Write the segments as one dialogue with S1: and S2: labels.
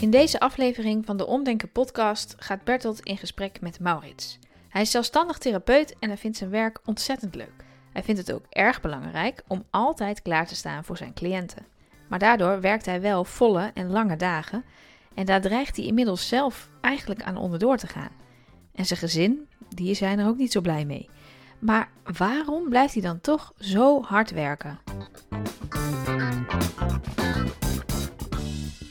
S1: In deze aflevering van de Omdenken podcast gaat Bertolt in gesprek met Maurits. Hij is zelfstandig therapeut en hij vindt zijn werk ontzettend leuk. Hij vindt het ook erg belangrijk om altijd klaar te staan voor zijn cliënten. Maar daardoor werkt hij wel volle en lange dagen en daar dreigt hij inmiddels zelf eigenlijk aan onderdoor te gaan. En zijn gezin, die zijn er ook niet zo blij mee. Maar waarom blijft hij dan toch zo hard werken?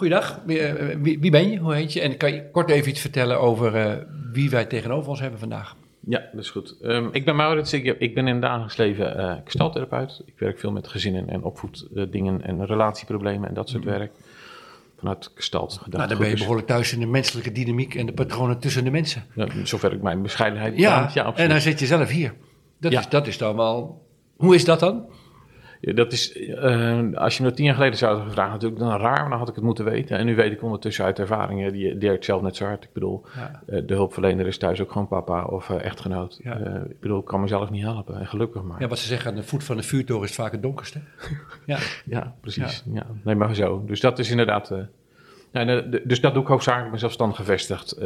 S2: Goeiedag, wie, eh, wie, ben je? Hoe heet je? En kan je kort even iets vertellen over eh, wie wij tegenover ons hebben vandaag?
S3: Ja, dat is goed. Ehm, ik ben Maurits, ik, ik ben in het dagelijks leven eh gestaltherapeut. Ik werk veel met gezinnen en opvoeddingen en relatieproblemen en dat soort werk. Vanuit gestalt.
S2: Nou, dan ben je behoorlijk thuis in de menselijke dynamiek en de patronen tussen de mensen.
S3: Ja, zover ik mijn bescheidenheid
S2: Ja,
S3: kan. Ja,
S2: en
S3: absoluut.
S2: dan zit je zelf hier. Dat,
S3: Ja.
S2: is, dat is dan wel... Hoe is dat dan?
S3: Dat is, eh, als je me dat tien jaar geleden zou hebben gevraagd, natuurlijk dan raar, maar dan had ik het moeten weten. En nu weet ik ondertussen uit ervaringen, die, ik zelf net zo hard. Ik bedoel,
S2: Ja.
S3: eh, de hulpverlener is thuis ook gewoon papa of eh, echtgenoot.
S2: Ja.
S3: Ik bedoel, ik kan mezelf niet helpen. En gelukkig maar.
S2: Ja, wat ze zeggen, aan de voet van de vuurtoren is het vaak het donkerste. Ja,
S3: Ja, precies. Ja. Nee, maar zo. Dus dat is inderdaad. dus dat doe ik hoofdzakelijk. Ben zelfstandig gevestigd.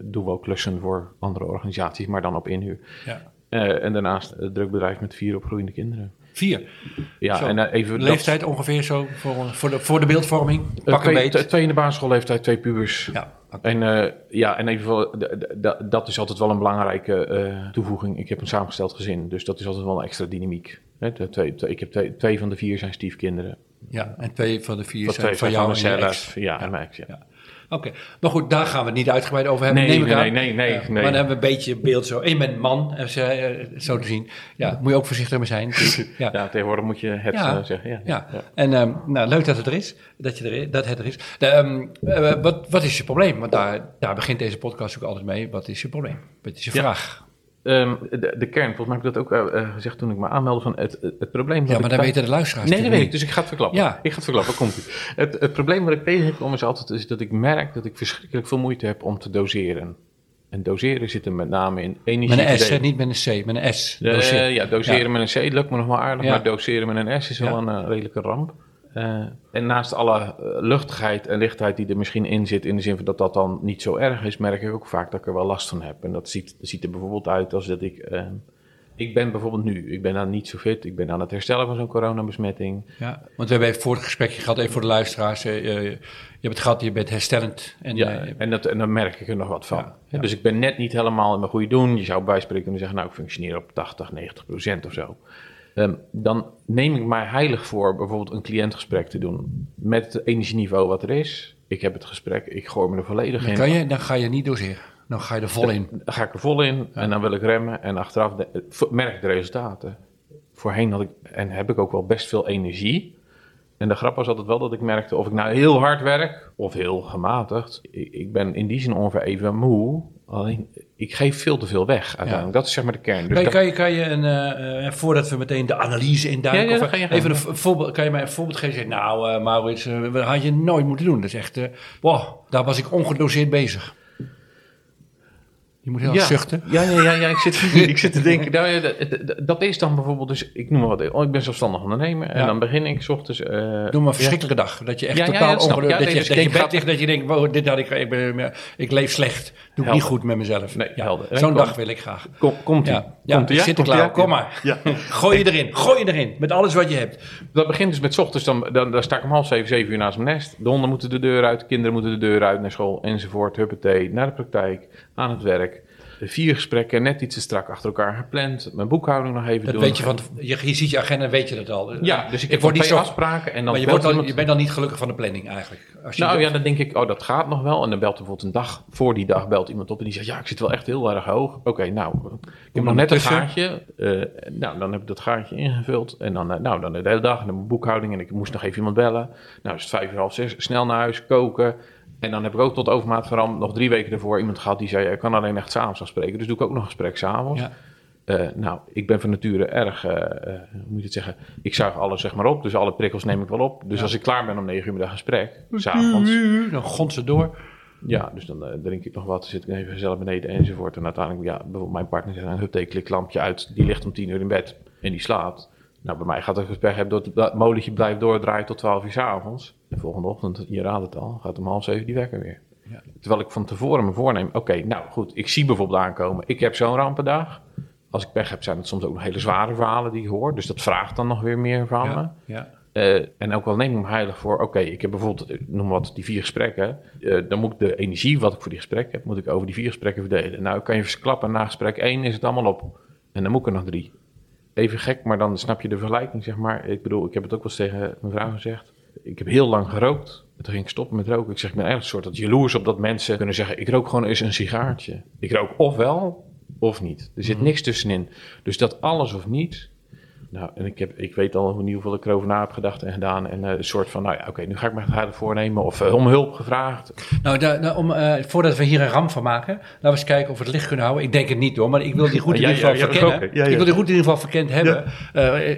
S3: doen we ook klussen voor andere organisaties, maar dan op inhuur.
S2: ja.
S3: En daarnaast een druk bedrijf met vier opgroeiende kinderen.
S2: Vier.
S3: Ja,
S2: Zo.
S3: en eh, even. dat-
S2: Leeftijd ongeveer zo voor, voor, de, voor de beeldvorming.
S3: eh,
S2: Pak
S3: twee, twee in de basisschoolleeftijd, twee pubers.
S2: Ja.
S3: En eh, ja, en even dat is altijd wel een belangrijke toevoeging. Ik heb een samengesteld gezin, dus dat is altijd wel een extra dynamiek. Hè, de twee, ik heb twee, twee van de vier zijn stiefkinderen.
S2: ja, en twee van de vier zijn van jou en.
S3: Ja, en mijn ex, ja.
S2: Ja. Oké, maar goed, daar gaan we het niet uitgebreid over hebben.
S3: Nee,
S2: neem ik
S3: nee,
S2: aan.
S3: nee, nee, nee,
S2: Ja,
S3: nee.
S2: Maar dan hebben we een beetje beeld zo. Je bent man, eh, zo, eh, zo te zien. Ja, moet je ook voorzichtig mee zijn. Ja.
S3: Ja, tegenwoordig moet je het
S2: Ja.
S3: eh, zeggen. Ja.
S2: Ja, en ehm, nou, leuk dat het er is. Dat, je er, is- dat het er is. De, ehm, eh, wat, wat is je probleem? Want daar, daar begint deze podcast ook altijd mee. Wat is je probleem? Wat is je
S3: Ja.
S2: vraag?
S3: Ehm, de, de kern, volgens mij heb ik dat ook eh, gezegd toen ik me aanmeldde van het, het, het probleem.
S2: Ja, maar
S3: bij-
S2: weten de luisteraars
S3: Nee, dat weet ik,
S2: natuurlijk
S3: dus ik ga het verklappen.
S2: Ja.
S3: Ik ga het verklappen, komt ie. Het, het probleem wat ik tegenkom is altijd is dat ik merk dat ik verschrikkelijk veel moeite heb om te doseren. En doseren zit er met name in energie.
S2: Met een S, hè? niet met een C, met een S.
S3: Eh, ja, doseren met een C lukt me nog wel aardig,
S2: Ja.
S3: maar doseren met een S is wel een redelijke ramp. Eh, en naast alle eh, luchtigheid en lichtheid die er misschien in zit, in de zin van dat dat dan niet zo erg is, merk ik ook vaak dat ik er wel last van heb. En dat ziet, ziet er bijvoorbeeld uit als dat ik. eh, ik ben bijvoorbeeld nu, ik ben dan niet zo fit, ik ben aan het herstellen van zo'n coronabesmetting.
S2: Ja, want we hebben even voor het gesprekje gehad, even voor de luisteraars. eh, je hebt het gehad, je bent herstellend. En,
S3: Ja, en, dat, en dan merk ik er nog wat van.
S2: Ja.
S3: Dus ik ben net niet helemaal in mijn goede doen. Je zou bij spreken kunnen zeggen, nou, ik functioneer op 80, 90 procent of zo. Ehm, dan neem ik mij heilig voor bijvoorbeeld een cliëntgesprek te doen met het energieniveau wat er is. Ik heb het gesprek, ik gooi me er volledig
S2: dan,
S3: in.
S2: kan je, dan ga je niet doseren. Dan ga je er vol in.
S3: Dan ga ik er vol in en dan wil ik remmen en achteraf de- merk ik de resultaten. Voorheen had ik, en heb ik ook wel best veel energie. En de grap was altijd wel dat ik merkte of ik nou heel hard werk of heel gematigd. Ik, ik ben in die zin ongeveer even moe. Alleen, ik geef veel te veel weg uiteindelijk. Dat is zeg maar de kern. Dus
S2: Kan je, kan je, kan je een, eh, voordat we meteen de analyse induiken,
S3: Ja, ja,
S2: of, even een voorbeeld, kan je mij een voorbeeld geven? Nou, eh Maurits, eh, dat had je nooit moeten doen. Dat is echt, wow, daar was ik ongedoseerd bezig. Je moet heel
S3: ja.
S2: zuchten.
S3: Ja, ja, ja, ja ik, zit, ik zit te denken. Nou, dat, is dan bijvoorbeeld, dus ik noem maar wat. Oh, ik ben zelfstandig ondernemer. En
S2: Ja.
S3: dan begin ik 's ochtends. eh,
S2: Doe maar een verschrikkelijke dag. Dat je echt totaal
S3: ja, dat nee,
S2: je,
S3: dus
S2: dat je bed ligt, dat je denkt, wow, dit had ik, ik, ben, ik leef slecht. Doe ik niet goed met mezelf.
S3: Nee,
S2: Zo'n dag wil ik graag.
S3: Kom, komt ie.
S2: Ja,
S3: Komt ja?
S2: zit er klaar. Kom maar. Gooi je erin. Gooi je erin. Met alles wat je hebt.
S3: Dat begint dus met 's ochtends, dan, dan, dan sta ik om half zeven, zeven uur naast mijn nest. De honden moeten de deur uit, de kinderen moeten de deur uit naar school enzovoort. Huppatee, naar de praktijk, aan het werk. Vier gesprekken, net iets te strak achter elkaar gepland. Mijn boekhouding nog even
S2: Dat
S3: doen.
S2: weet je van, je, je ziet je agenda, weet je dat al.
S3: Ja, dus ik, heb
S2: word niet zo.
S3: afspraken en dan
S2: Maar je, wordt dan,
S3: iemand-
S2: je bent dan niet gelukkig van de planning eigenlijk. Als je
S3: Nou ja, dan denk ik, oh, dat gaat nog wel. En dan belt bijvoorbeeld een dag voor die dag belt iemand op en die zegt, ja, ik zit wel echt heel erg hoog. Oké, nou, ik heb nog net een gaatje. Eh, nou, dan heb ik dat gaatje ingevuld. En dan, eh, nou, dan de hele dag en dan mijn boekhouding. En ik moest nog even iemand bellen. Nou, is het vijf uur half zes, snel naar huis, koken. En dan heb ik ook tot overmaat van ramp nog drie weken ervoor iemand gehad die zei, ik kan alleen echt s'avonds afspreken. Dus doe ik ook nog een gesprek s'avonds.
S2: Ja.
S3: Eh, nou, ik ben van nature erg, eh, eh, hoe moet je het zeggen, ik zuig alles zeg maar op. Dus alle prikkels neem ik wel op. Dus
S2: Ja.
S3: als ik klaar ben om negen uur met een gesprek, s'avonds,
S2: Dan gont ze door.
S3: ja, dus dan drink ik nog wat, zit ik even gezellig beneden enzovoort. En uiteindelijk, ja, bijvoorbeeld mijn partner zegt een hup, klik lampje uit, die ligt om tien uur in bed en die slaapt. Nou, bij mij gaat het gesprek hebben dat het molentje blijft doordraaien tot 12 uur 's avonds. En volgende ochtend, je raadt het al, gaat om half zeven die wekker weer.
S2: Ja.
S3: Terwijl ik van tevoren me voorneem, oké, nou goed, ik zie bijvoorbeeld aankomen, ik heb zo'n rampendag. Als ik pech heb, zijn het soms ook nog hele zware verhalen die ik hoor. Dus dat vraagt dan nog weer meer van me.
S2: Ja, ja.
S3: Eh, en ook al neem ik me heilig voor, oké, ik heb bijvoorbeeld, eh, noem wat, die vier gesprekken. Eh, dan moet ik de energie wat ik voor die gesprekken heb, moet ik over die vier gesprekken verdelen. Nou, kan je verklappen, na gesprek één is het allemaal op. En dan moet ik er nog drie. Even gek, maar dan snap je de vergelijking, zeg maar. Ik bedoel, ik heb het ook wel eens tegen mijn vrouw gezegd. Ik heb heel lang gerookt. En Toen ging ik stoppen met roken. Ik zeg, ik ben eigenlijk een soort dat jaloers op dat mensen kunnen zeggen... ik rook gewoon eens een sigaartje. Ik rook ofwel of niet. Er zit niks tussenin. Dus dat alles of niet... Nou, en ik, heb, ik weet al niet hoeveel ik erover na heb gedacht en gedaan. En eh, een soort van, nou ja, oké, nu ga ik me het voornemen. Of eh, om hulp gevraagd.
S2: Nou, da- nou, om, eh, voordat we hier een ramp van maken, laten we eens kijken of we het licht kunnen houden. Ik denk het niet hoor, maar ik wil die route in ieder geval verkennen. Ik wil die route in ieder geval verkend hebben.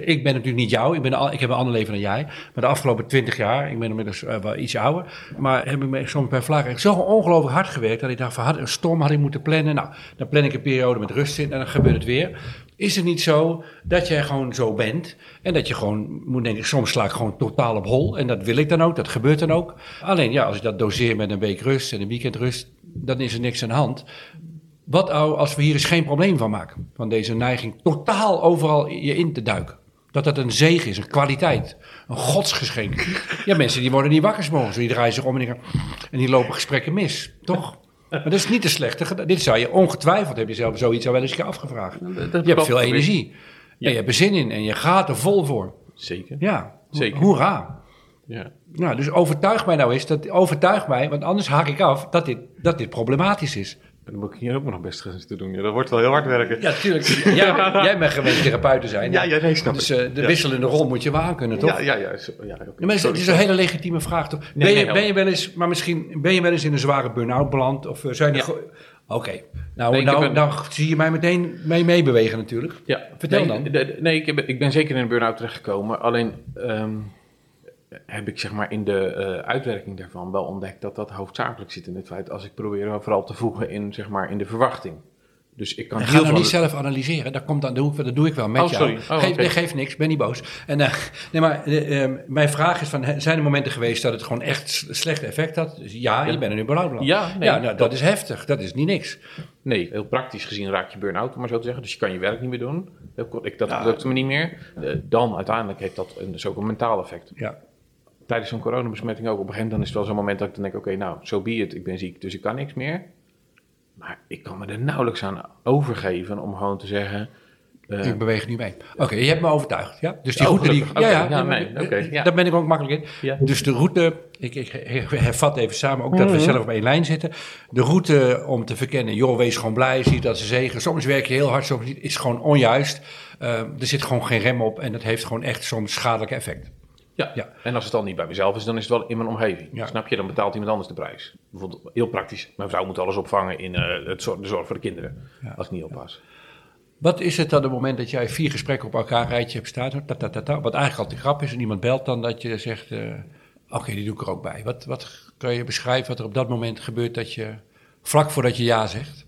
S2: Ik ben natuurlijk niet jou, ik, ben al, ik heb een ander leven dan jij. Maar de afgelopen twintig jaar, ik ben inmiddels wel iets ouder, maar heb ik me soms bij vlagen zo ongelooflijk hard gewerkt dat ik dacht van had, een storm had ik moeten plannen. Nou, dan plan ik een periode met rust in en dan gebeurt het weer. Is het niet zo dat jij gewoon zo bent en dat je gewoon moet denken, soms sla ik gewoon totaal op hol en dat wil ik dan ook, dat gebeurt dan ook. Alleen ja, als ik dat doseer met een week rust en een weekend rust, dan is er niks aan de hand. Wat nou als we hier eens geen probleem van maken? Van deze neiging totaal overal je in te duiken. Dat dat een zegen is, een kwaliteit, een godsgeschenk. Ja, mensen die worden niet wakker morgens, die draaien zich om en en die lopen gesprekken mis, toch? Maar dat is niet de slechte Dit zou je ongetwijfeld, heb je zelf zoiets al wel eens een keer afgevraagd. Je hebt veel energie. En je hebt er zin in en je gaat er vol voor.
S3: Zeker.
S2: Ja,
S3: Zeker.
S2: hoera.
S3: Ja.
S2: Nou, dus overtuig mij nou eens, dat, overtuig mij, want anders haak ik af dat dit, dat dit problematisch is.
S3: Dan moet ik hier ook nog best eens te doen. Ja, dat wordt wel heel hard werken.
S2: Ja, tuurlijk. Jij, jij bent gewend therapeut te zijn.
S3: Ja, ja, nee, snap
S2: Dus eh, de
S3: Ja.
S2: wisselende rol moet je wel aan kunnen, toch?
S3: Ja, ja, ja. zo- ja
S2: het is een hele legitieme vraag, toch? ben, je,
S3: nee,
S2: ben je wel eens, maar misschien ben je wel eens in een zware burn-out beland? Of eh, zijn er...
S3: Ja.
S2: ge- Oké, nou,
S3: Nee,
S2: nou,
S3: een-
S2: nou zie je mij meteen mee meebewegen natuurlijk.
S3: Ja,
S2: Vertel
S3: nee,
S2: dan.
S3: nee, ik, heb, ik ben zeker in een burn-out terechtgekomen. Alleen ehm, heb ik zeg maar in de eh, uitwerking daarvan wel ontdekt dat dat hoofdzakelijk zit in het feit als ik probeer vooral te voegen in, zeg maar, in de verwachting. Dus ik kan
S2: En ga nou niet zelf analyseren. Dat, komt dan, dat, doe ik, dat doe ik wel met
S3: Oh,
S2: jou.
S3: Oh,
S2: geef,
S3: oké.
S2: nee, geef niks, ben niet boos. En, eh, nee, maar eh, eh, mijn vraag is: van, zijn er momenten geweest dat het gewoon echt slecht effect had? Dus ja, je bent er nu beland.
S3: Ja, nee,
S2: ja nou, dat
S3: dat-
S2: is heftig. Dat is niet niks.
S3: Nee, heel praktisch gezien raak je burn-out, om maar zo te zeggen. Dus je kan je werk niet meer doen. Ik, dat
S2: Ja.
S3: lukte me niet meer. Eh, dan uiteindelijk heeft dat een, dus ook een mentaal effect.
S2: Ja.
S3: Tijdens zo'n coronabesmetting ook. Op een gegeven moment dan is het wel zo'n moment dat ik dan denk... oké, nou, zo be it. Ik ben ziek, dus ik kan niks meer. Maar ik kan me er nauwelijks aan overgeven om gewoon te zeggen... eh,
S2: Ik beweeg nu mee. Oké, je hebt me overtuigd. Ja? Dus die
S3: Oh,
S2: route die.
S3: gelukkig.
S2: Ja, ja,
S3: ja, nee.
S2: Daar ben ik ook makkelijk in.
S3: Ja.
S2: Dus de route. Ik, ik, hervat even samen, ook dat
S3: Mhm.
S2: we zelf op één lijn zitten. De route om te verkennen, joh, wees gewoon blij, zie dat ze zegen. Soms werk je heel hard, soms niet. Is gewoon onjuist. Uh, er zit gewoon geen rem op en dat heeft gewoon echt soms schadelijke effect.
S3: Ja.
S2: Ja.
S3: en als het dan niet bij mezelf is, dan is het wel in mijn omgeving.
S2: Ja.
S3: Snap je? Dan betaalt iemand anders de prijs. Bijvoorbeeld heel praktisch. Mijn vrouw moet alles opvangen in eh, het de zorg voor de kinderen.
S2: Ja.
S3: Als ik niet oppas.
S2: Wat is het dan op het moment dat jij vier gesprekken op elkaar rijtje hebt staan? Ta, ta, ta, ta, wat eigenlijk altijd grap is en iemand belt dan dat je zegt, uh, oké, die doe ik er ook bij. Wat, wat kan je beschrijven wat er op dat moment gebeurt dat je, vlak voordat je ja zegt?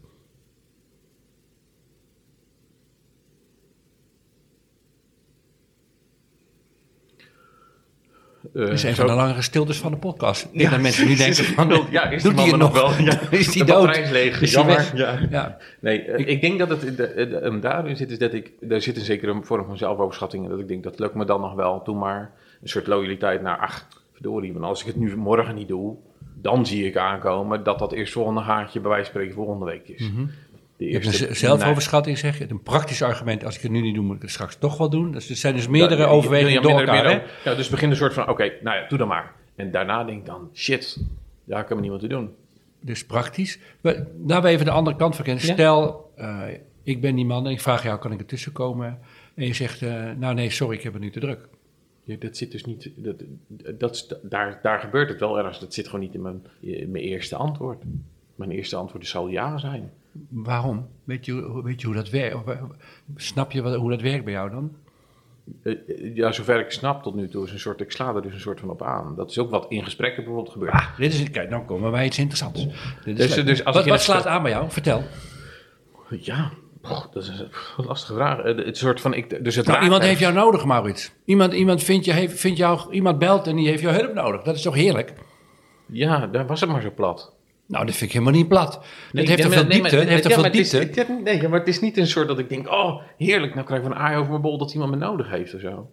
S3: Uh,
S2: dat is een van de langere stiltes van de podcast. Ik denk
S3: Ja,
S2: dat mensen nu denken van,
S3: ja, is
S2: doet
S3: die man
S2: nog?
S3: nog wel? Ja,
S2: is die
S3: de
S2: dood?
S3: batterij is leeg.
S2: Is die
S3: Jammer. Ja.
S2: Ja.
S3: Nee, eh, ik, denk dat het de, de, hem daarin zit, is dat ik, er zit een zekere vorm van zelfoverschatting in. Dat ik denk, dat lukt me dan nog wel. Doe maar een soort loyaliteit naar, ach, verdorie, want als ik het nu morgen niet doe, dan zie ik aankomen dat dat eerst volgende gaatje bij wijze van spreken volgende week is.
S2: Mhm.
S3: De
S2: Je hebt
S3: eerste-
S2: een zelfoverschatting, zeg je. Een praktisch argument, als ik het nu niet doe, moet ik het straks toch wel doen. Dus er zijn dus meerdere
S3: Ja,
S2: overwegingen
S3: ja,
S2: door elkaar.
S3: Ja, dus begin een soort van, oké, nou ja, doe dan maar. En daarna denk ik dan, shit, daar kan me niemand te doen.
S2: Dus praktisch. Laten we even de andere kant van kennen.
S3: Ja.
S2: Stel, eh, ik ben die man en ik vraag jou, kan ik ertussen komen? En je zegt, eh, nou nee, sorry, ik heb het nu te druk.
S3: Ja, dat zit dus niet. Dat, daar, daar gebeurt het wel ergens. Dat zit gewoon niet in mijn, in mijn eerste antwoord. Mijn eerste antwoord zal ja zijn.
S2: Waarom? Weet je, hoe- weet je hoe dat werkt? Snap je wat, hoe dat werkt bij jou dan?
S3: Eh, eh, Ja, zover ik snap tot nu toe is een soort. Ik sla er dus een soort van op aan. Dat is ook wat in gesprekken bijvoorbeeld gebeurt.
S2: Ah, dit is, kijk, dan komen we bij iets interessants. Dit is
S3: Dus- dus als
S2: wat wat slaat aan bij jou? Vertel.
S3: Ja, dat is een lastige vraag. Eh, Het soort van. Ik, dus het
S2: Nou, iemand heeft jou nodig, Maurits. Iemand, iemand, vindt je, heeft, vindt jou, iemand belt en die heeft jouw hulp nodig. Dat is toch heerlijk?
S3: Ja, daar was het maar zo plat.
S2: Nou, dat vind ik helemaal niet plat. het heeft
S3: ja,
S2: er veel
S3: nee,
S2: diepte. Het heeft er
S3: ja,
S2: veel
S3: het is-
S2: diepte.
S3: het- Nee, maar het is niet een soort dat ik denk, oh, heerlijk, nou krijg ik een aai over mijn bol dat iemand me nodig heeft of zo.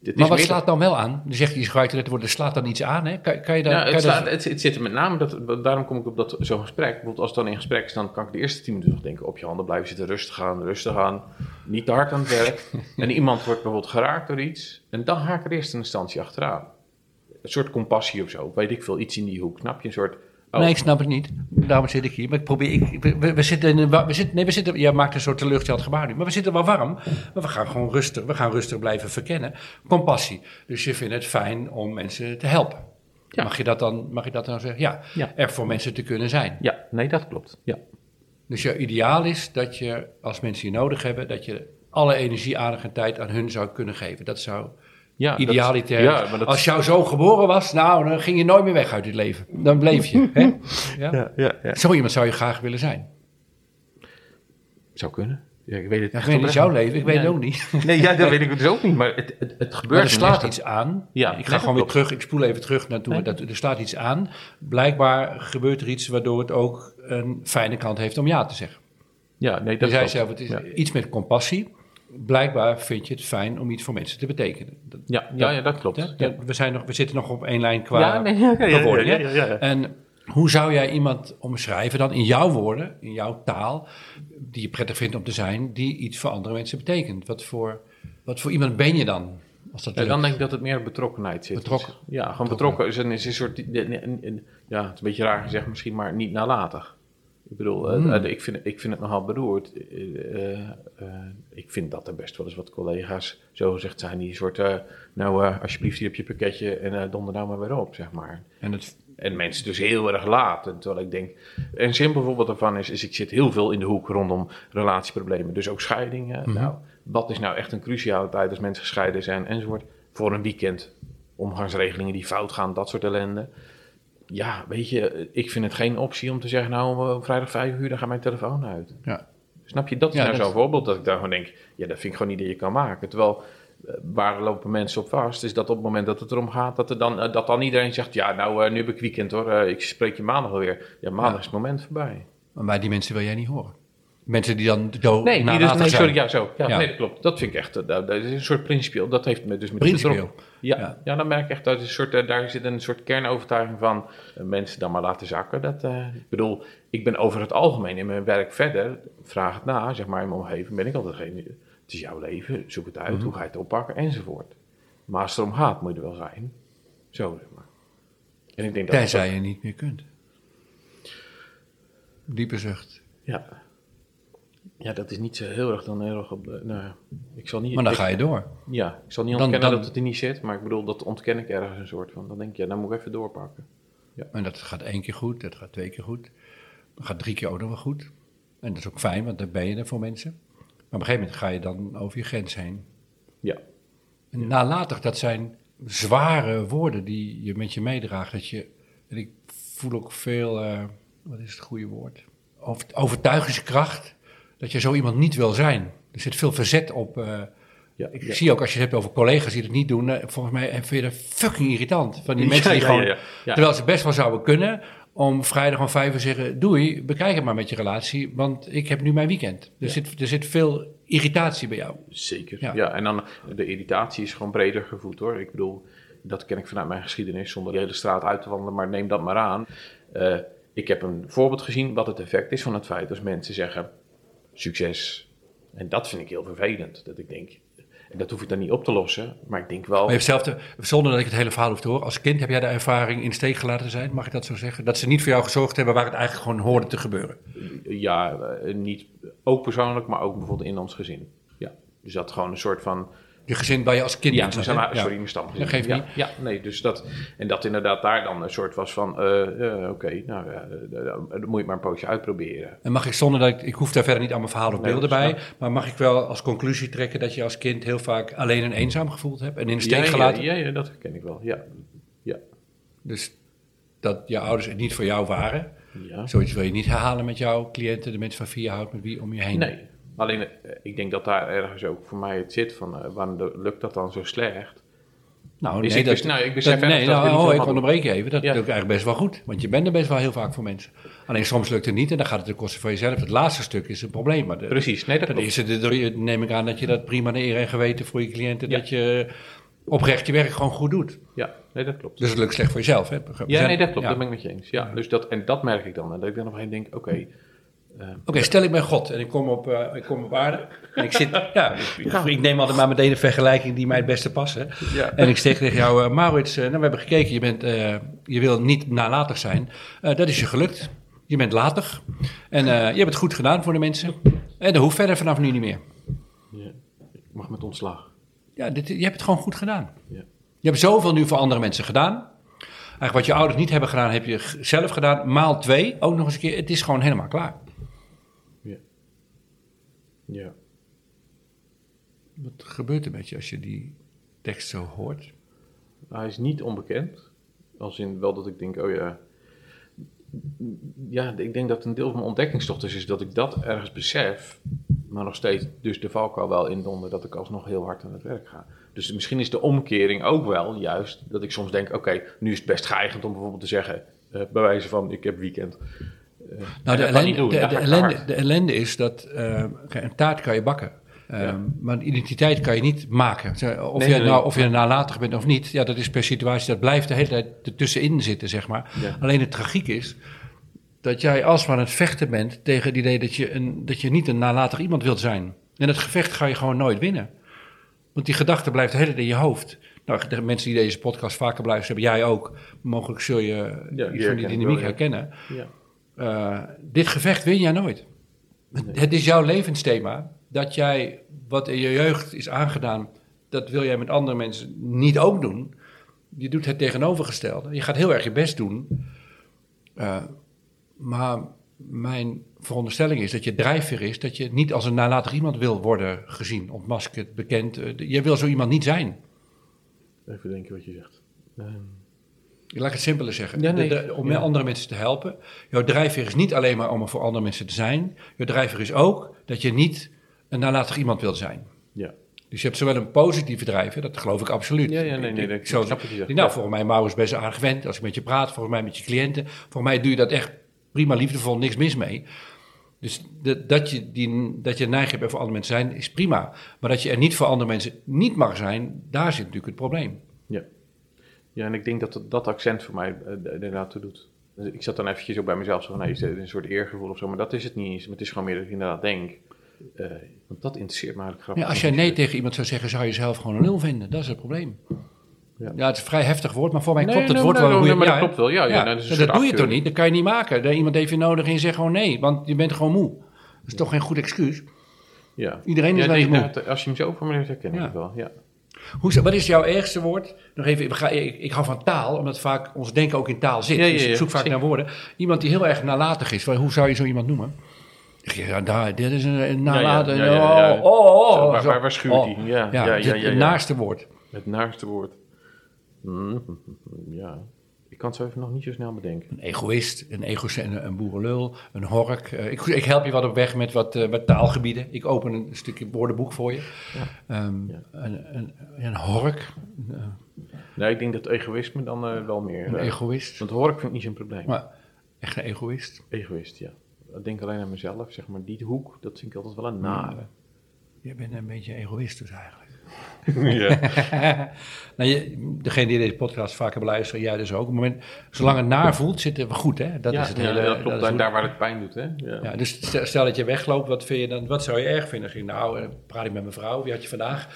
S3: Dit
S2: Maar
S3: is
S2: wat
S3: meer
S2: slaat dan wel aan? Dan zeg je, je gebruikt het woord, er slaat dan iets aan. Hè? Kan, kan je daar, kan
S3: het, slaat- het, het zit er met name, dat, daarom kom ik op dat, zo'n gesprek. Bijvoorbeeld als ik dan in gesprek sta, dan kan ik de eerste tien minuten nog denken, op je handen blijven zitten, rustig aan, rustig aan. Niet te hard aan het werk. en iemand wordt bijvoorbeeld geraakt door iets. En dan haak ik er eerst in instantie achteraan. Een soort compassie of zo, weet ik veel, iets in die hoek. Snap je? Een soort... oh,
S2: Nee, ik snap het niet. Daarom zit ik hier. Maar ik probeer. Ik, we, zitten in We zitten, nee, we zitten. Jij maakt een soort teleurgesteld gebaar nu. Maar we zitten wel warm. Maar we gaan gewoon rustig. We gaan rustig blijven verkennen. Compassie. Dus je vindt het fijn om mensen te helpen.
S3: Ja.
S2: Mag, je dat dan, mag je dat dan zeggen? Ja.
S3: Ja.
S2: Er voor mensen te kunnen zijn.
S3: Ja, nee, dat klopt. Ja.
S2: Dus je ideaal is dat je, als mensen je nodig hebben, dat je alle energie, aandacht en tijd aan hun zou kunnen geven. Dat zou
S3: ja dat-
S2: idealitair.
S3: Ja, maar dat
S2: Als jou zo geboren was, nou, dan ging je nooit meer weg uit het leven. Dan bleef je. hè? Ja?
S3: Ja, ja, ja.
S2: Zo iemand zou je graag willen zijn.
S3: Zou kunnen. Ja, ik weet het
S2: Ja, ik weet niet jouw leven, ik weet het
S3: Nee.
S2: ook niet.
S3: Nee, ja, dat weet ik dus ook niet, maar het, het, het gebeurt.
S2: Maar er slaat iets aan.
S3: Ja,
S2: ik ga gewoon weer terug, ik spoel even terug naartoe.
S3: Nee.
S2: Dat, er slaat iets aan. Blijkbaar gebeurt er iets waardoor het ook een fijne kant heeft om ja te zeggen.
S3: Ja, nee,
S2: Je
S3: dat
S2: zei zelf, het is
S3: Ja.
S2: iets met compassie. Blijkbaar vind je het fijn om iets voor mensen te betekenen. Dat,
S3: Ja, ja, ja, dat klopt.
S2: ja,
S3: Ja.
S2: dat- we, zijn nog, we zitten nog op één lijn qua bewoording,
S3: ja.
S2: En hoe zou jij iemand omschrijven dan in jouw woorden, in jouw taal, die je prettig vindt om te zijn, die iets voor andere mensen betekent? Wat voor, wat voor iemand ben je dan? Als dat
S3: Ja, dan denk ik dat het meer betrokkenheid zit.
S2: Betrokken.
S3: Ja, gewoon betrokken. Is een, is een soort, ja, het is een beetje raar gezegd misschien, maar niet nalatig. Ik bedoel, eh,
S2: Hmm.
S3: eh, ik, vind, ik vind het nogal beroerd. Eh, ik vind dat er best wel eens wat collega's zo gezegd zijn die soort, nou alsjeblieft hier op je pakketje en donder nou maar weer op, zeg maar.
S2: En het,
S3: En mensen dus heel erg laat. En terwijl ik denk, een simpel voorbeeld daarvan is, is ik zit heel veel in de hoek rondom relatieproblemen. Dus ook scheidingen.
S2: Mhm.
S3: Nou, wat is nou echt een cruciale tijd als mensen gescheiden zijn enzovoort. Voor een weekend, omgangsregelingen die fout gaan, dat soort ellende. Ja, weet je, ik vind het geen optie om te zeggen, nou, eh, vrijdag vijf uur, dan gaat mijn telefoon uit.
S2: ja.
S3: Snap je? Dat is
S2: Ja,
S3: nou
S2: dat-
S3: zo'n voorbeeld dat ik gewoon denk, ja, dat vind ik gewoon niet dat je kan maken. Terwijl, eh, waar lopen mensen op vast, is dat op het moment dat het erom gaat, dat, er dan, eh, dat dan iedereen zegt, ja, nou, nu heb ik weekend hoor, ik spreek je maandag alweer. Ja, maandag
S2: Ja.
S3: is het moment voorbij.
S2: Maar bij die mensen wil jij niet horen. Mensen die dan do-
S3: Nee, die dus, nee sorry, ja, zo. Ja,
S2: Ja.
S3: Nee, dat klopt. Dat vind ik echt, eh, dat, dat is een soort principieel, dat heeft me dus met
S2: Principieel.
S3: Ja,
S2: Ja.
S3: ja. dan merk ik echt dat is een soort, eh, daar zit een soort kernovertuiging van eh, mensen dan maar laten zakken. Dat, ik bedoel, ik ben over het algemeen in mijn werk verder, vraag het na, zeg maar in mijn omgeving, ben ik altijd degene. Het is jouw leven, zoek het uit, hoe ga je het oppakken, enzovoort. Maar als het erom gaat, moet je er wel zijn. Zo, zeg maar. En ik denk dat
S2: Tenzij je niet meer kunt. Diepe zucht.
S3: Ja. Ja, dat is niet zo heel erg dan heel erg op. de- Nou, ik zal niet.
S2: Maar dan
S3: ik-
S2: ga je door.
S3: Ja, ik zal niet ontkennen
S2: dan-
S3: dat het er niet zit, maar ik bedoel, dat ontken ik ergens een soort van. Dan denk je, ja, dan moet ik even doorpakken.
S2: En dat gaat één keer goed, dat gaat twee keer goed. Dat gaat drie keer ook nog wel goed. En dat is ook fijn, want dan ben je er voor mensen. Maar op een gegeven moment ga je dan over je grens heen.
S3: Ja.
S2: En nalatig, dat zijn zware woorden die je met je meedraagt. Dat je, en ik voel ook veel, eh, wat is het goede woord? Over, overtuigingskracht. Dat je zo iemand niet wil zijn. Er zit veel verzet op. eh,
S3: Ja,
S2: ik
S3: ja.
S2: zie ook als je het hebt over collega's die het niet doen. eh, volgens mij vind je dat fucking irritant. Van die mensen die
S3: ja,
S2: gewoon, terwijl ze best wel zouden kunnen, om vrijdag om vijf uur zeggen: Doei, bekijk het maar met je relatie, want ik heb nu mijn weekend. Er, zit, er zit veel irritatie bij jou.
S3: Zeker.
S2: Ja.
S3: Ja. en dan de irritatie is gewoon breder gevoed hoor. Ik bedoel, dat ken ik vanuit mijn geschiedenis zonder de hele straat uit te wandelen, maar neem dat maar aan. Eh, ik heb een voorbeeld gezien wat het effect is van het feit als mensen zeggen succes. En dat vind ik heel vervelend. Dat ik denk, en dat hoef ik dan niet op te lossen, maar ik denk wel.
S2: Maar je hebt zelf, de- zonder dat ik het hele verhaal hoef te horen, als kind heb jij de ervaring in steek gelaten zijn, mag ik dat zo zeggen? Dat ze niet voor jou gezorgd hebben waar het eigenlijk gewoon hoorde te gebeuren.
S3: Ja, eh, niet, ook persoonlijk, maar ook bijvoorbeeld in ons gezin. Ja. Dus dat gewoon een soort van
S2: Je gezin waar je als kind
S3: Ja, stam- sorry, mijn stamgezin.
S2: Dat geeft
S3: ja,
S2: niet.
S3: Ja, nee, dus dat, en dat inderdaad daar dan een soort was van, eh, eh, oké, nou, ja, eh, dan moet je het maar een poosje uitproberen.
S2: En mag ik zonder dat ik, ik hoef daar verder niet allemaal verhalen of
S3: Nee,
S2: beelden bij, maar mag ik wel als conclusie trekken dat je als kind heel vaak alleen en eenzaam gevoeld hebt en in de steek gelaten?
S3: Ja, ja, dat herken ik wel, ja. Ja,
S2: Dus dat je ouders er niet voor jou waren.
S3: ja.
S2: Zoiets wil je niet herhalen met jouw cliënten, de mensen van je houdt, met wie om je heen.
S3: Nee, alleen eh, ik denk dat daar ergens ook voor mij het zit van, eh, waarom de- lukt dat dan zo slecht?
S2: Nou, nee,
S3: ik
S2: dat,
S3: nou, ik besef
S2: dat- nee,
S3: dat
S2: nou, oh, ik onderbreek je even. Dat
S3: Ja.
S2: lukt eigenlijk best wel goed. Want je bent er best wel heel vaak voor mensen. Alleen soms lukt het niet en dan gaat het ten koste van jezelf. Het laatste stuk is een probleem. Maar de,
S3: Precies, nee, dat klopt.
S2: eerste de- neem ik aan dat je dat prima naar eer en geweten voor je cliënten,
S3: Ja.
S2: dat je oprecht je werk gewoon goed doet.
S3: Ja, nee, dat klopt.
S2: Dus het lukt slecht voor jezelf. Hè?
S3: Ja, nee, dat klopt,
S2: ja.
S3: dat ben ik met je eens. Ja, dus dat, en dat merk ik dan. En dat ik dan op een gegeven moment denk, oké,
S2: Oké, stel ik ben God en ik kom op, eh, ik kom op aarde. En ik zit, ja, ik, ik neem altijd maar meteen de vergelijking die mij het beste past. Hè.
S3: Ja.
S2: En ik zeg tegen jou, eh, Maurits, eh, nou, we hebben gekeken, je, bent, eh, je wil niet nalatig zijn. Eh, dat is je gelukt. Je bent latig. En eh, je hebt het goed gedaan voor de mensen. En dat hoeft verder vanaf nu niet meer.
S3: ja, ik mag met ontslag.
S2: Ja, dit, je hebt het gewoon goed gedaan.
S3: Ja.
S2: Je hebt zoveel nu voor andere mensen gedaan. Eigenlijk wat je ouders niet hebben gedaan, heb je zelf gedaan. Maal twee, ook nog eens een keer. Het is gewoon helemaal klaar.
S3: Ja.
S2: Wat gebeurt er met je als je die tekst zo hoort?
S3: Hij is niet onbekend. Als in wel dat ik denk, oh ja. Ja, ik denk dat een deel van mijn ontdekkingstocht is, is dat ik dat ergens besef. Maar nog steeds dus de valkuil wel indonder dat ik alsnog heel hard aan het werk ga. Dus misschien is de omkering ook wel juist dat ik soms denk, oké, nu is het best geëigend om bijvoorbeeld te zeggen, eh, bij wijze van, ik heb weekend.
S2: Nou, de ellende,
S3: doen,
S2: de, ellende,
S3: hard.
S2: de ellende is dat eh, een taart kan je bakken. Ehm. Maar een identiteit kan je niet maken. Zo, Of,
S3: Nee,
S2: je,
S3: nee,
S2: nou, of je nalatig bent of niet, ja, dat is per situatie. Dat blijft de hele tijd ertussenin zitten, zeg maar.
S3: Ja.
S2: Alleen de tragiek is dat jij alsmaar aan het vechten bent tegen het idee dat je, een, dat je niet een nalatig iemand wilt zijn. En dat gevecht ga je gewoon nooit winnen. Want die gedachte blijft de hele tijd in je hoofd. Nou, de mensen die deze podcast vaker blijven hebben, jij ook. Mogelijk zul je
S3: Ja, die
S2: van dynamiek
S3: wel, ja.
S2: herkennen.
S3: Ja.
S2: Eh, dit gevecht win jij nooit. Het is jouw levensthema. Dat jij wat in je jeugd is aangedaan, dat wil jij met andere mensen niet ook doen. Je doet het tegenovergestelde. Je gaat heel erg je best doen. Eh, maar mijn veronderstelling is dat je drijfveer is dat je niet als een nalatig iemand wil worden gezien, ontmaskerd, bekend. Eh, je wil zo iemand niet zijn.
S3: Even denken wat je zegt. Ehm,
S2: Laat ik het simpeler zeggen.
S3: Ja, nee.
S2: De- de- om
S3: Ja.
S2: andere mensen te helpen. Jouw drijfveer is niet alleen maar om er voor andere mensen te zijn. Jouw drijfveer is ook dat je niet een nalatig iemand wilt zijn.
S3: ja.
S2: Dus je hebt zowel een positieve drijfveer, dat geloof ik absoluut.
S3: Ja, ja, nee, nee, nee,
S2: zo-
S3: snap je.
S2: Nou,
S3: Ja.
S2: volgens mij, Maurits, best aardig gewend. Als ik met je praat, volgens mij met je cliënten. Volgens mij doe je dat echt prima, liefdevol, niks mis mee. Dus de- dat, je die, dat je neiging hebt voor andere mensen zijn, is prima. Maar dat je er niet voor andere mensen niet mag zijn, daar zit natuurlijk het probleem.
S3: Ja. Ja, en ik denk dat dat, dat accent voor mij eh, er inderdaad toe doet. Dus ik zat dan eventjes ook bij mezelf zo van, nee, is dit een soort eergevoel of zo? Maar dat is het niet eens. Maar het is gewoon meer dat ik inderdaad denk. eh, want dat interesseert me eigenlijk grappig.
S2: Ja, als jij nee tegen iemand zou zeggen, zou je zelf gewoon een lul vinden. Dat is het probleem.
S3: Ja.
S2: Ja, het is een vrij heftig woord, maar voor mij
S3: Nee,
S2: klopt het
S3: nee,
S2: woord
S3: nee,
S2: wel.
S3: nee, maar dat klopt wel. Ja, ja, nou, dat
S2: dat doe je toch niet? Dat kan je niet maken. Dat iemand heeft je nodig en je zegt gewoon nee, want je bent gewoon moe. Dat is toch geen goed excuus?
S3: Ja.
S2: Iedereen is wel eens moe.
S3: Als je hem zo formuleert, herken ik het wel. Ja.
S2: Hoe, wat is jouw ergste woord? Nog even, gaan- ik, ik hou van taal, omdat vaak ons denken ook in taal zit.
S3: Ja, ja,
S2: Dus ik zoek vaak
S3: zeker.
S2: naar woorden. Iemand die heel erg nalatig is, hoe zou je zo iemand noemen? Zeg je, Ja, daar, dit is een, een nalatig.
S3: ja, ja, ja, ja.
S2: Oh, oh, oh,
S3: Zo, waar-
S2: zo.
S3: waar- schuurt
S2: Oh.
S3: hij? Ja,
S2: Ja,
S3: ja,
S2: dit-
S3: ja, ja,
S2: het
S3: ja.
S2: naaste woord.
S3: Het naarste woord. Hmm, ja. Kan het zo even nog niet zo snel bedenken.
S2: Een egoïst, een egocent, een, een boerenlul, een hork. Eh, ik, ik help je wat op weg met wat, eh, wat taalgebieden. Ik open een stukje woordenboek voor je. Ehm,
S3: Ja.
S2: Een, een, een hork, eh,
S3: Nee, ik denk dat egoïsme dan wel meer.
S2: een egoïst.
S3: want hoor ik vind ik niet zo'n probleem.
S2: Maar echt een egoïst.
S3: Egoïst, ja. Ik denk alleen aan mezelf, zeg maar. Die hoek, dat vind ik altijd wel een nare.
S2: Je bent een beetje egoïst dus eigenlijk.
S3: ja.
S2: nou, je, degene die deze podcast vaker beluisteren, jij dus ook. Op het moment, zolang het naar voelt, zitten we goed, hè? Dat
S3: ja,
S2: is het
S3: ja,
S2: hele...
S3: dat klopt.
S2: is
S3: daar, daar waar het pijn doet, hè? Ja.
S2: Ja, dus stel, stel dat je wegloopt, wat, vind je dan, wat zou je erg vinden? Ging, nou, eh, praat ik met mijn vrouw, wie had je vandaag?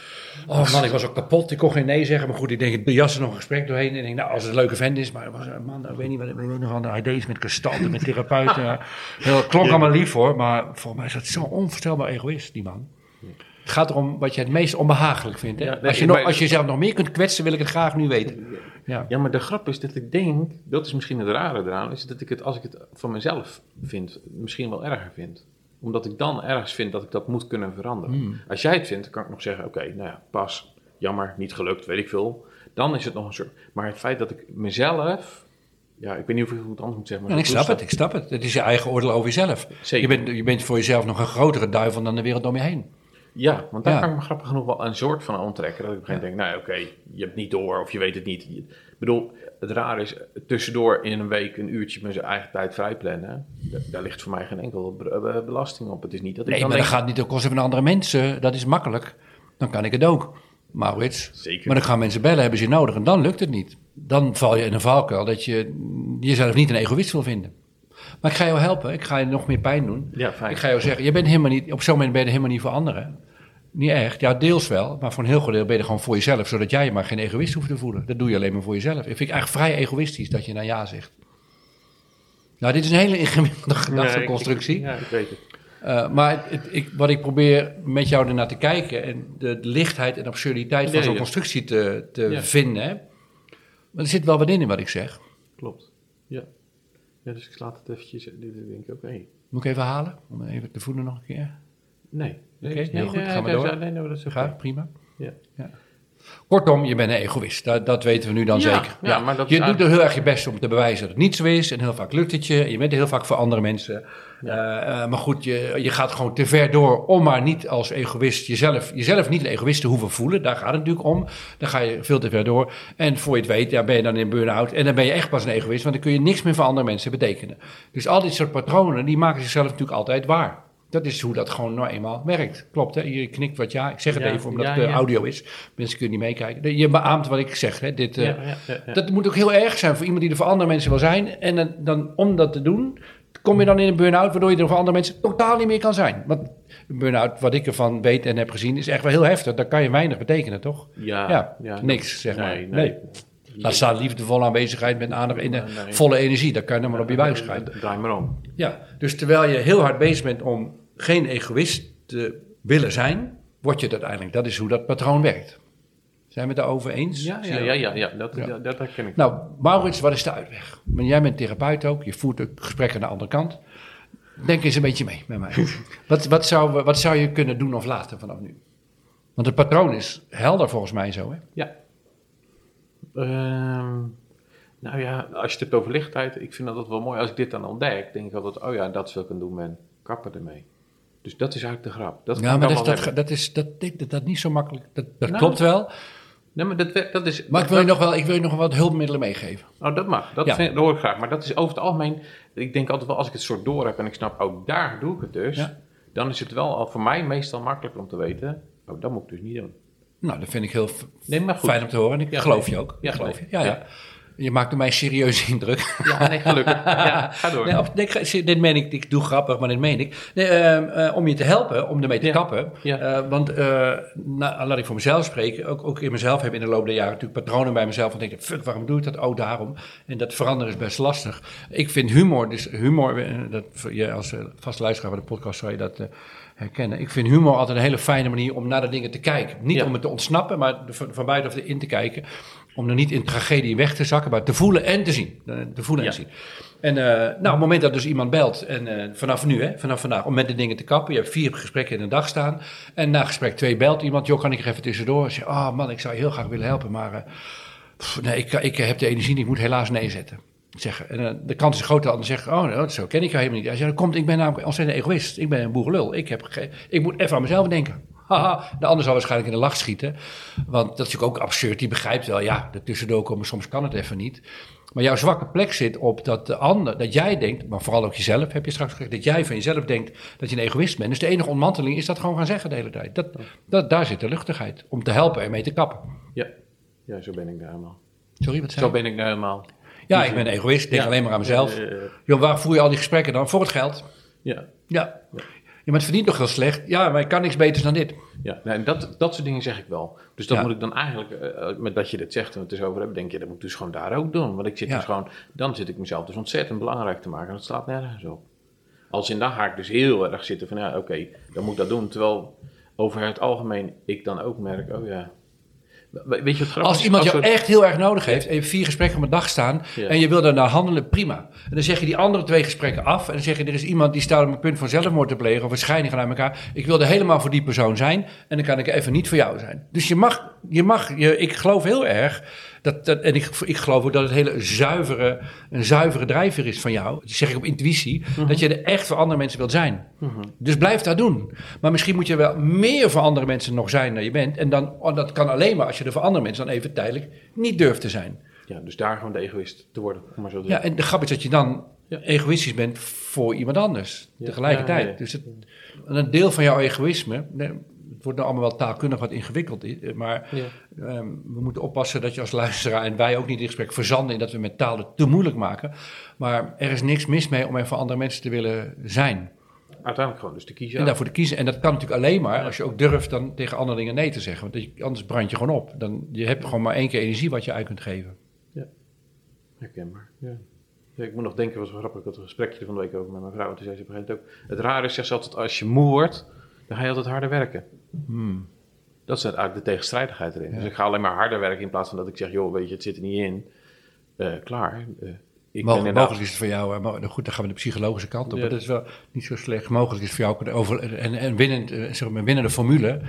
S2: Oh man, ik was ook kapot, ik kon geen nee zeggen. Maar goed, ik denk, ik jas er nog een gesprek doorheen. En ik denk, nou, als het een leuke vent is, maar was een man, ik weet niet wat ik nog aan de ideeën met gestalten, met therapeuten. Heel, klonk allemaal lief hoor, maar volgens mij is dat zo'n onvoorstelbaar egoïst, die man. Het gaat erom wat je het meest onbehagelijk vindt. Hè?
S3: Ja, nee,
S2: als, je nog, als je jezelf nog meer kunt kwetsen, wil ik het graag nu weten. Ja.
S3: Ja, maar de grap is dat ik denk, dat is misschien het rare eraan, is dat ik het, als ik het van mezelf vind, misschien wel erger vind. Omdat ik dan ergens vind dat ik dat moet kunnen veranderen.
S2: Hmm.
S3: Als jij het vindt, dan kan ik nog zeggen, oké, nou ja, pas, jammer, niet gelukt, weet ik veel. Dan is het nog een soort, maar het feit dat ik mezelf, ja, ik weet niet of ik het anders moet zeggen. Maar
S2: En ik snap het, ik snap het. Het is je eigen oordeel over jezelf.
S3: Zeker.
S2: Je bent, je bent voor jezelf nog een grotere duivel dan de wereld om je heen.
S3: Ja, want daar
S2: Ja.
S3: kan ik me grappig genoeg wel een soort van onttrekken. Dat ik op een gegeven moment denk, nou ja, oké, je hebt niet door of je weet het niet. Ik bedoel, het raar is, tussendoor in een week een uurtje met zijn eigen tijd vrij plannen. da- Daar ligt voor mij geen enkel be- be- belasting op. Het is niet dat ik
S2: Nee,
S3: dan
S2: maar dat gaat niet ten koste van andere mensen. Dat is makkelijk. Dan kan ik het ook. Maurits.
S3: Zeker.
S2: Maar dan gaan mensen bellen, hebben ze je nodig. En dan lukt het niet. Dan val je in een valkuil dat je jezelf niet een egoïst wil vinden. Maar ik ga jou helpen. Ik ga je nog meer pijn doen.
S3: Ja, fijn.
S2: Ik ga jou zeggen, je bent helemaal niet, op zo'n moment ben je helemaal niet voor anderen. Niet echt. Ja, deels wel. Maar voor een heel groot deel ben je er gewoon voor jezelf. Zodat jij je maar geen egoïst hoeft te voelen. Dat doe je alleen maar voor jezelf. Ik vind ik eigenlijk vrij egoïstisch dat je dan ja zegt. Nou, dit is een hele ingewikkelde gedachteconstructie.
S3: Ja, ik weet het.
S2: Uh, maar het, het, ik, wat ik probeer met jou ernaar te kijken en de, de lichtheid en absurditeit van zo'n
S3: ja.
S2: constructie te, te
S3: Ja.
S2: vinden. Hè? Maar er zit wel wat in in wat ik zeg.
S3: Klopt. Ja. ja, dus ik laat het eventjes, dit denk ik, oké.
S2: Moet ik even halen? Om even te voelen nog een keer.
S3: Nee.
S2: Oké,
S3: Nee,
S2: heel goed.
S3: nee,
S2: Gaan we
S3: nee,
S2: door.
S3: Nee, dat is
S2: prima.
S3: Ja.
S2: Kortom, je bent een egoïst. Dat, dat weten we nu dan
S3: Ja,
S2: zeker.
S3: ja, maar dat
S2: je doet er heel erg je best om te bewijzen dat het niet zo is. En heel vaak lukt het je. En je bent heel vaak voor andere mensen. Eh, eh, maar goed, je, je gaat gewoon te ver door om maar niet als egoïst jezelf, jezelf niet een egoïst te hoeven voelen. Daar gaat het natuurlijk om. Dan ga je veel te ver door. En voor je het weet, ja, ben je dan in burn-out. En dan ben je echt pas een egoïst, want dan kun je niks meer voor andere mensen betekenen. Dus al dit soort patronen, die maken zichzelf natuurlijk altijd waar. Dat is hoe dat gewoon nou eenmaal werkt. Klopt, hè? Je knikt wat ja. Ik zeg het
S3: Ja,
S2: even omdat
S3: ja,
S2: het de
S3: ja.
S2: audio is. Mensen kunnen niet meekijken. Je beaamt wat ik zeg. Hè? Dit, eh,
S3: Ja, ja, ja, ja.
S2: Dat moet ook heel erg zijn voor iemand die er voor andere mensen wil zijn. En dan, dan om dat te doen, kom je dan in een burn-out... waardoor je er voor andere mensen totaal niet meer kan zijn. Want een burn-out, wat ik ervan weet en heb gezien... is echt wel heel heftig. Daar kan je weinig betekenen, toch?
S3: Ja,
S2: Ja, niks, zeg maar.
S3: Nee,
S2: Nee.
S3: nee.
S2: Laat staan liefdevolle aanwezigheid met aandacht in volle energie. Dat kan je dan maar op je buik schrijven.
S3: Draai maar om.
S2: Ja, dus terwijl je heel hard bezig bent om geen egoïst te willen zijn, word je het uiteindelijk. Dat is hoe dat patroon werkt. Zijn we het daarover eens?
S3: Ja, ja, ja,
S2: dat?
S3: ja, ja dat,
S2: Ja.
S3: Dat, dat herken ik.
S2: Nou, Maurits, wat is de uitweg? Maar jij bent therapeut ook, je voert ook gesprekken aan de andere kant. Denk eens een beetje mee met mij. wat, wat, zou, we- wat zou je kunnen doen of laten vanaf nu? Want het patroon is helder volgens mij zo, hè?
S3: Ja. Ehm, nou ja, als je het hebt over lichtheid, ik vind dat wel mooi. Als ik dit dan ontdek, denk ik altijd, oh ja, dat is wat ik aan doen ben. Kappen ermee. Dus dat is eigenlijk de grap. Dat
S2: Ja, maar dat, is-
S3: wel
S2: dat, is dat, dat, dat niet zo makkelijk. Dat, dat
S3: Nou.
S2: klopt wel.
S3: Nee, maar dat, dat is...
S2: Maar ik wil je nog wel, ik wil je nog wat hulpmiddelen meegeven.
S3: Oh, dat mag. Dat,
S2: Ja.
S3: vind, dat hoor ik graag. Maar dat is over het algemeen... Ik denk altijd wel, als ik het soort door heb en ik snap, oh, daar doe ik het dus.
S2: Ja.
S3: Dan is het wel al voor mij meestal makkelijker om te weten, oh, dat moet ik dus niet doen.
S2: Nou, dat vind ik heel
S3: Nee, maar goed.
S2: fijn om te horen. En ik
S3: Ja,
S2: geloof
S3: nee.
S2: je ook.
S3: Ja,
S2: geloof je. Ja, ja. Je maakt op mij een serieuze indruk.
S3: Ja, nee, gelukkig. ja, ga door.
S2: Nee, of, nee, dit meen ik, ik doe grappig, maar dit meen ik. Nee, ehm, eh, om je te helpen, om ermee te
S3: Ja.
S2: kappen.
S3: Ja.
S2: Eh, want, eh, nou, laat ik voor mezelf spreken. Ook, ook in mezelf heb ik in de loop der jaren natuurlijk patronen bij mezelf. Van denk fuck, waarom doe ik dat? Oh, daarom. En dat veranderen is best lastig. Ik vind humor, dus humor, dat, je als vaste luisteraar van de podcast zou je dat herkennen. Ik vind humor altijd een hele fijne manier om naar de dingen te kijken. Niet
S3: Ja.
S2: om het te ontsnappen, maar van, van buitenaf in te kijken. Om er niet in tragedie weg te zakken, maar te voelen en te zien. Eh, Te voelen en te zien. En eh, nou, op het moment dat dus iemand belt, en eh, vanaf nu, hè, vanaf vandaag, om met de dingen te kappen. Je hebt vier gesprekken in de dag staan. En na gesprek twee belt iemand, joh, kan ik er even tussendoor? Zeg, oh man, ik zou je heel graag willen helpen, maar pff, nee, ik, ik heb de energie niet, ik moet helaas nee zetten. Zeggen. En eh, de kans is groot dat dan zegt, oh, nou, zo ken ik jou helemaal niet. Hij zegt, komt, ik ben namelijk ontzettend egoïst. Ik ben een boerenlul. Ik, heb ik moet even aan mezelf denken. Haha, de ander zal waarschijnlijk in de lach schieten. Want dat is natuurlijk ook absurd. Die begrijpt wel, ja, er tussendoor komen, soms kan het even niet. Maar jouw zwakke plek zit op dat de ander, dat jij denkt, maar vooral ook jezelf, heb je straks gezegd, dat jij van jezelf denkt dat je een egoïst bent. Dus de enige ontmanteling is dat gewoon gaan zeggen de hele tijd. Dat, dat, daar zit de luchtigheid. Om te helpen en mee te kappen.
S3: Ja. ja, zo ben ik nou helemaal.
S2: Sorry, wat zei
S3: Zo ben ik nou helemaal.
S2: Ja, ik ben een egoïst. Ik denk
S3: Ja.
S2: alleen maar aan mezelf. Joh, waar voer je al die gesprekken dan? Voor het geld.
S3: ja.
S2: Ja. Ja, maar het verdient toch heel slecht? Ja, maar ik kan niks beters dan dit.
S3: Ja, nee, dat, dat soort dingen zeg ik wel. Dus dat
S2: Ja.
S3: moet ik dan eigenlijk, eh, met dat je dit zegt en het dus over hebben, denk je, dat moet ik dus gewoon daar ook doen. Want ik zit dus gewoon, dan zit ik mezelf dus ontzettend belangrijk te maken en dat slaat nergens op. Als in, dan ga ik dus heel erg zitten van, ja, oké, dan moet ik dat doen. Terwijl over het algemeen ik dan ook merk, oh ja. We- Weet je wat
S2: Als iemand jou echt heel erg nodig heeft en je hebt vier gesprekken op een dag staan
S3: Ja.
S2: en je wil daarna handelen, prima. En dan zeg je die andere twee gesprekken af en dan zeg je er is iemand die staat op het punt van zelfmoord te plegen of een scheiding aan elkaar. Ik wil er helemaal voor die persoon zijn en dan kan ik even niet voor jou zijn. Dus je mag, je mag, je, ik geloof heel erg dat, dat en ik, ik geloof ook dat het hele zuivere, een zuivere drijver is van jou. Dat zeg ik op intuïtie, dat je er echt voor andere mensen wilt zijn. Dus blijf dat doen. Maar misschien moet je wel meer voor andere mensen nog zijn dan je bent. En dan, oh, dat kan alleen maar als je er voor andere mensen dan even tijdelijk niet durft te zijn.
S3: Ja, dus daar gewoon de egoïst te worden, maar zo te
S2: Ja, en de grap is dat je dan
S3: Ja.
S2: egoïstisch bent voor iemand anders.
S3: Ja.
S2: Tegelijkertijd.
S3: Ja.
S2: Dus het, en een deel van jouw egoïsme. Het wordt nou allemaal wel taalkundig wat ingewikkeld. i- Maar
S3: Ja.
S2: ehm, we moeten oppassen dat je als luisteraar en wij ook niet in gesprek verzanden in dat we met taal het te moeilijk maken. Maar er is niks mis mee om er voor andere mensen te willen zijn.
S3: Uiteindelijk gewoon dus te kiezen.
S2: En daarvoor te kiezen. En dat kan natuurlijk alleen maar als je ook durft dan tegen andere dingen nee te zeggen. Want je- anders brand je gewoon op. Dan, je hebt gewoon maar één keer energie wat je uit kunt geven.
S3: Herkenbaar, ja. Ja, ik moet nog denken, was wel grappig. Ik had een gesprekje van de week over met mijn vrouw. En toen zei ze op een gegeven moment ook... Het rare is, zegt ze altijd, als je moe wordt, dan ga je altijd harder werken.
S2: Hmm.
S3: Dat is eigenlijk de tegenstrijdigheid erin. Dus ik ga alleen maar harder werken in plaats van dat ik zeg... joh, weet je, het zit er niet in. Eh, klaar. Eh, ik ben
S2: Mogelijk, is het voor jou, mo- nou goed, dan gaan we de psychologische kant op.
S3: Ja.
S2: Maar dat is wel niet zo slecht. Mogelijk is het voor jou over, en, en winnend, eh, zeg maar, winnende formule.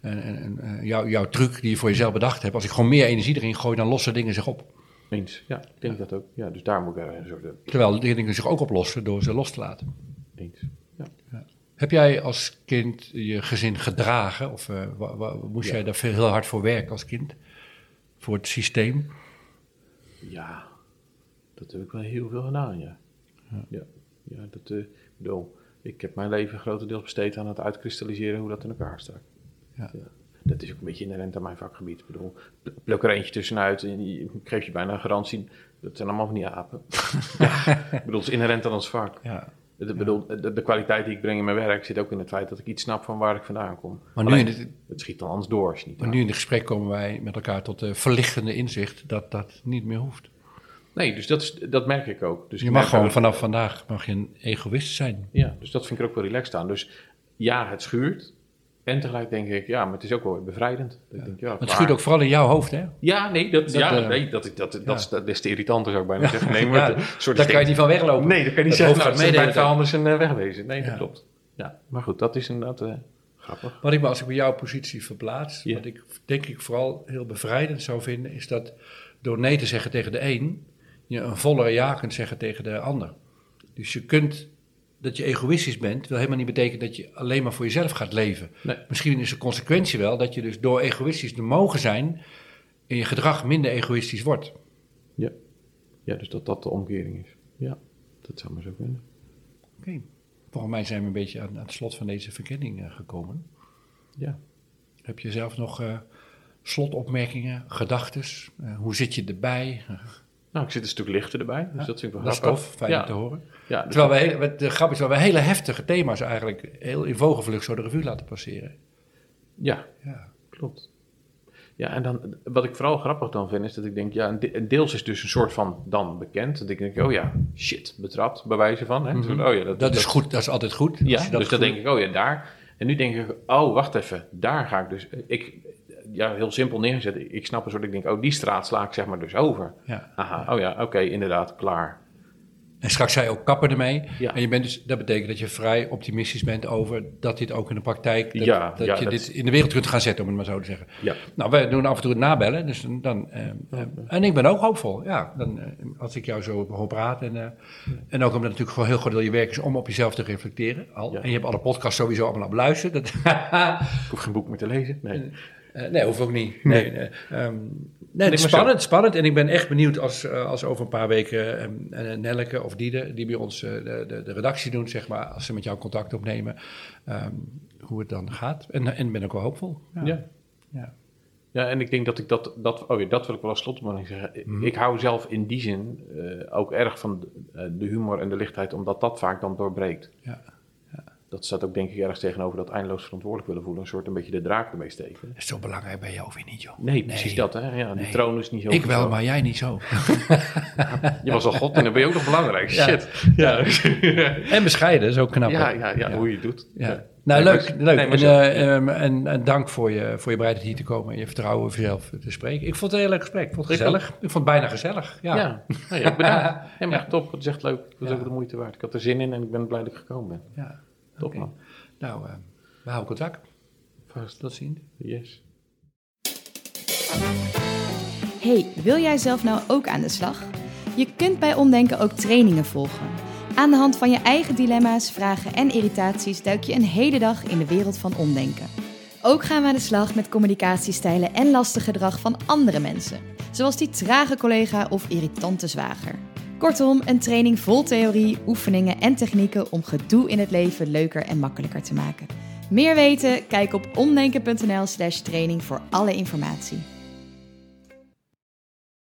S2: En, en, en, jouw, jouw truc die je voor jezelf bedacht hebt. Als ik gewoon meer energie erin gooi, dan lossen dingen zich op.
S3: Eens. Ja, ik denk dat ook. Ja, dus daar moet ik een soort...
S2: Terwijl die dingen zich ook oplossen door ze los te laten.
S3: Eens. Ja.
S2: Heb jij als kind je gezin gedragen? Of eh, wa- wa- moest
S3: Ja.
S2: jij daar veel, heel hard voor werken als kind? Voor het systeem?
S3: Ja, dat heb ik wel heel veel gedaan, ja. Ja, ja, dat, eh, ik bedoel, ik heb mijn leven grotendeels besteed aan het uitkristalliseren hoe dat in elkaar staat.
S2: Ja.
S3: Dat is ook een beetje inherent aan mijn vakgebied. Ik bedoel, pl- pluk er eentje tussenuit en ik geef je bijna een garantie. Dat zijn allemaal van die apen. ja, ik bedoel, het is inherent aan ons vak.
S2: Ja.
S3: Bedoel, de, de kwaliteit die ik breng in mijn werk zit ook in het feit dat ik iets snap van waar ik vandaan kom.
S2: Maar nu
S3: Alleen,
S2: het-
S3: het schiet dan anders door als je niet
S2: Maar nu in het gesprek komen wij met elkaar tot de verlichtende inzicht dat dat niet meer hoeft.
S3: Nee, dus dat, is, dat merk ik ook. Dus
S2: Je mag gewoon vanaf vandaag mag je een egoïst zijn.
S3: Ja, dus dat vind ik er ook wel relaxed aan. Dus ja, het schuurt. En tegelijk denk ik, ja, maar het is ook wel bevrijdend. Ik denk, ja,
S2: Maar het schuurt ook vooral in jouw hoofd, hè?
S3: Ja, nee, dat,
S2: Dat,
S3: ja,
S2: eh,
S3: nee, dat, dat, dat,
S2: ja.
S3: dat, is, dat is te irritant, zou ik bijna zeggen. Nee, maar
S2: Ja,
S3: het- een soort
S2: Daar kan je niet van weglopen.
S3: Nee, dat kan je niet zeggen. Nou, dat is anders een eh, wegwezen. Nee, dat klopt. Ja, maar goed, dat is inderdaad eh, grappig.
S2: Wat ik me als ik bij jouw positie verplaats,
S3: Ja.
S2: wat ik denk ik vooral heel bevrijdend zou vinden, is dat door nee te zeggen tegen de een, je een vollere ja kunt zeggen tegen de ander. Dus je kunt, dat je egoïstisch bent, wil helemaal niet betekenen dat je alleen maar voor jezelf gaat leven.
S3: Nee.
S2: Misschien is de consequentie wel dat je dus door egoïstisch te mogen zijn, in je gedrag minder egoïstisch wordt.
S3: Ja. ja, dus dat dat de omkering is. Ja, dat zou maar zo kunnen.
S2: Oké. Volgens mij zijn we een beetje aan, aan het slot van deze verkenning eh, gekomen.
S3: Ja.
S2: Heb je zelf nog eh, slotopmerkingen, gedachten? hoe zit je erbij?
S3: Nou, ik zit een stuk lichter erbij, dus
S2: Ja,
S3: dat vind ik wel
S2: dat is
S3: grappig.
S2: tof, fijn
S3: ja.
S2: te horen.
S3: Ja, dus
S2: Terwijl we, de grap is wel we hele heftige thema's eigenlijk heel in vogelvlucht zo de revue laten passeren.
S3: ja,
S2: Ja.
S3: Klopt. Ja, en dan, wat ik vooral grappig dan vind, is dat ik denk, ja, deels is dus een soort van dan bekend. Dat ik denk, oh ja, shit, betrapt, bij wijze van. Hè? Zo, oh ja, dat,
S2: Dat is goed, dat is altijd goed.
S3: Ja, dus dat
S2: goed-
S3: denk ik, oh ja, daar. En nu denk ik, oh, wacht even, daar ga ik dus, ik, ja, heel simpel neergezet. Ik snap een soort, ik denk, oh, die straat sla ik zeg maar dus over.
S2: Ja.
S3: Aha, oh ja, oké, inderdaad, klaar.
S2: En straks zei je ook kappen ermee.
S3: Ja.
S2: En je bent dus, dat betekent dat je vrij optimistisch bent over dat dit ook in de praktijk, dat,
S3: Ja,
S2: dat
S3: ja,
S2: je
S3: dat-
S2: dit in de wereld kunt gaan zetten, om het maar zo te zeggen.
S3: Ja.
S2: Nou, wij doen af en toe het nabellen. Dus dan, eh, eh, en ik ben ook hoopvol. Ja, dan, eh, als ik jou zo hoor praten. En, eh, en ook omdat het natuurlijk gewoon heel groot deel je werk is om op jezelf te reflecteren. Al. En je hebt alle podcasts sowieso allemaal op beluisterd. Dat,
S3: Ik hoef geen boek meer te lezen. Nee.
S2: Eh, nee, hoeft ook niet. Nee, nee. Ehm, nee, het is spannend, spannend. En ik ben echt benieuwd als, eh, als over een paar weken ehm, eh, Nelleke of Diede, die bij ons de, de, de redactie doen, zeg maar, als ze met jou contact opnemen, ehm, hoe het dan gaat. En, en ben ook wel hoopvol. Ja.
S3: Ja.
S2: Ja.
S3: Ja, en ik denk dat ik dat, dat oh ja, dat wil ik wel als slotopmerking zeggen.
S2: Mhm.
S3: Ik hou zelf in die zin eh, ook erg van de, eh, de humor en de lichtheid, omdat dat vaak dan doorbreekt.
S2: Ja.
S3: Dat staat ook denk ik ergens tegenover dat eindeloos verantwoordelijk willen voelen, een soort een beetje de draak ermee steken.
S2: Dat is zo belangrijk bij jou, of niet, joh?
S3: Nee, precies dat, hè? Ja, die
S2: Nee.
S3: troon is niet zo.
S2: Ik wel, maar jij niet zo.
S3: Je was al God en dan ben je ook nog belangrijk.
S2: Ja.
S3: Shit. Ja, ja,
S2: en bescheiden, is ook knap.
S3: ja, ja, ja, hoe je het doet.
S2: Ja. Nou,
S3: Nee,
S2: leuk. leuk.
S3: nee,
S2: en, eh, ehm, en, en dank voor je, voor je bereidheid hier te komen en je vertrouwen over jezelf te spreken. Ik vond het een heel leuk gesprek. Ik vond het gezellig. Ik vond het bijna gezellig. Ja.
S3: Ja, ja bedankt. Nee, maar top. Het is echt leuk. Het was ook de moeite waard. Ik had er zin in en ik ben blij dat ik gekomen ben.
S2: Ja.
S3: Top man.
S2: Nou, eh, we houden contact.
S3: Vast.
S2: Tot ziens.
S3: Yes.
S4: Hey, wil jij zelf nou ook aan de slag? Je kunt bij Omdenken ook trainingen volgen. Aan de hand van je eigen dilemma's, vragen en irritaties duik je een hele dag in de wereld van omdenken. Ook gaan we aan de slag met communicatiestijlen en lastig gedrag van andere mensen, zoals die trage collega of irritante zwager. Kortom, een training vol theorie, oefeningen en technieken om gedoe in het leven leuker en makkelijker te maken. Meer weten? Kijk op omdenken.nl/slash training voor alle informatie.